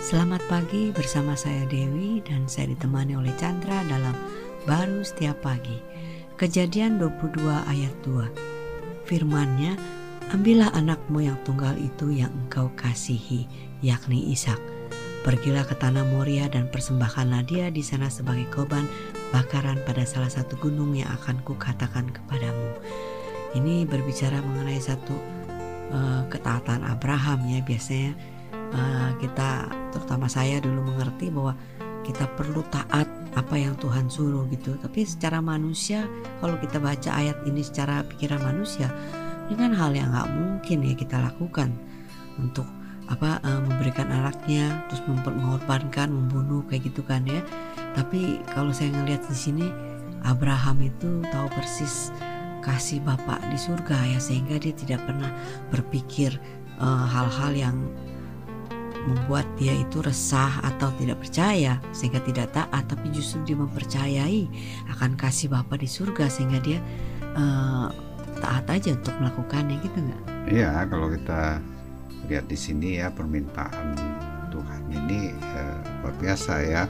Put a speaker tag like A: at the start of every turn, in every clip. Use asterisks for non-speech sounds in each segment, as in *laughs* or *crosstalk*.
A: Selamat pagi bersama saya Dewi dan saya ditemani oleh Chandra dalam Baru Setiap Pagi. Kejadian 22 ayat 2. Firmannya, ambillah anakmu yang tunggal itu yang engkau kasihi, yakni Ishak. Pergilah ke tanah Moria dan persembahkanlah dia di sana sebagai korban bakaran pada salah satu gunung yang akan kukatakan kepadamu. Ini berbicara mengenai satu uh, ketaatan Abraham ya biasanya uh, kita terutama saya dulu mengerti bahwa kita perlu taat apa yang Tuhan suruh gitu. Tapi secara manusia kalau kita baca ayat ini secara pikiran manusia ini kan hal yang nggak mungkin ya kita lakukan. Untuk apa uh, memberikan anaknya terus mengorbankan membunuh kayak gitu kan ya. Tapi kalau saya ngelihat di sini Abraham itu tahu persis kasih Bapak di surga ya sehingga dia tidak pernah berpikir eh, hal-hal uh, yang membuat dia itu resah atau tidak percaya sehingga tidak taat tapi justru dia mempercayai akan kasih Bapa di surga sehingga dia uh, taat aja untuk melakukannya gitu nggak?
B: Iya kalau kita lihat di sini ya permintaan Tuhan ini uh, luar biasa ya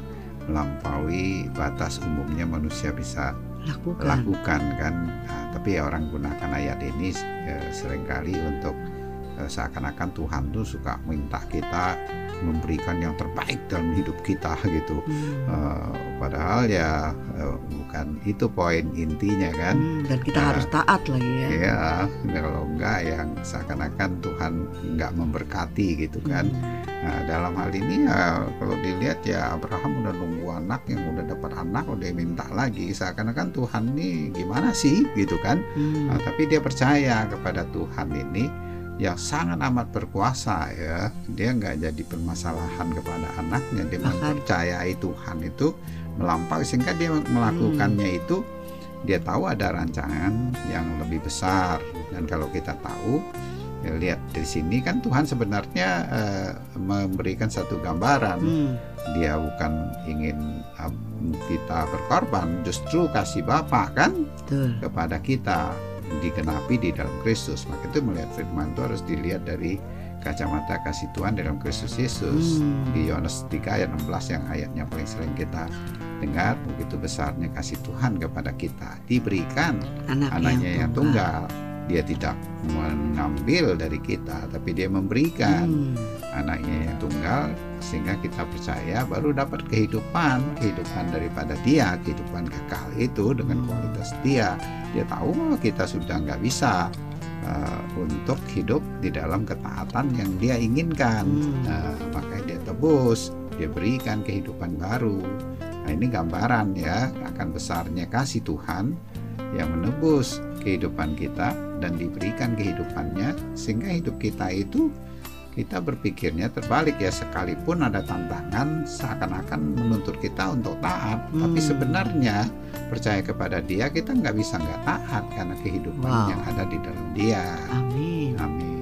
B: melampaui batas umumnya manusia bisa lakukan, lakukan kan. Nah, tapi ya orang gunakan ayat ini ya, sering kali untuk seakan-akan Tuhan tuh suka minta kita memberikan yang terbaik dalam hidup kita *laughs* gitu. Hmm. Uh, padahal ya uh, bukan itu poin intinya kan.
A: Hmm, dan kita uh, harus taat lagi ya.
B: Iya, kalau enggak yang seakan-akan Tuhan enggak memberkati gitu kan. Hmm. Nah, dalam hal ini ya kalau dilihat ya Abraham udah nunggu anak yang udah dapat anak udah minta lagi seakan-akan Tuhan ini gimana sih gitu kan. Hmm. Nah, tapi dia percaya kepada Tuhan ini yang sangat amat berkuasa ya. Dia nggak jadi permasalahan kepada anaknya. Dia mempercayai Tuhan itu melampaui sehingga dia melakukannya hmm. itu dia tahu ada rancangan yang lebih besar. Dan kalau kita tahu ya lihat di sini kan Tuhan sebenarnya uh, memberikan satu gambaran. Hmm. dia bukan ingin uh, kita berkorban justru kasih Bapa kan? Betul. kepada kita digenapi di dalam Kristus. Maka itu melihat firman itu harus dilihat dari kacamata kasih Tuhan dalam Kristus Yesus. Hmm. Di Yohanes 3 ayat 16 yang ayatnya paling sering kita dengar begitu besarnya kasih Tuhan kepada kita. Diberikan Anak anaknya yang tunggal. yang tunggal. Dia tidak mengambil dari kita, tapi dia memberikan hmm. Anaknya yang tunggal sehingga kita percaya baru dapat kehidupan, kehidupan daripada dia, kehidupan kekal itu dengan hmm. kualitas dia dia tahu bahwa kita sudah nggak bisa uh, untuk hidup di dalam ketaatan yang dia inginkan hmm. uh, makanya dia tebus dia berikan kehidupan baru nah ini gambaran ya akan besarnya kasih Tuhan yang menebus kehidupan kita dan diberikan kehidupannya sehingga hidup kita itu kita berpikirnya terbalik ya sekalipun ada tantangan seakan-akan menuntut kita untuk taat hmm. tapi sebenarnya percaya kepada dia kita nggak bisa nggak taat karena kehidupan wow. yang ada di dalam dia
A: amin
B: amin